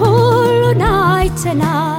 All night tonight.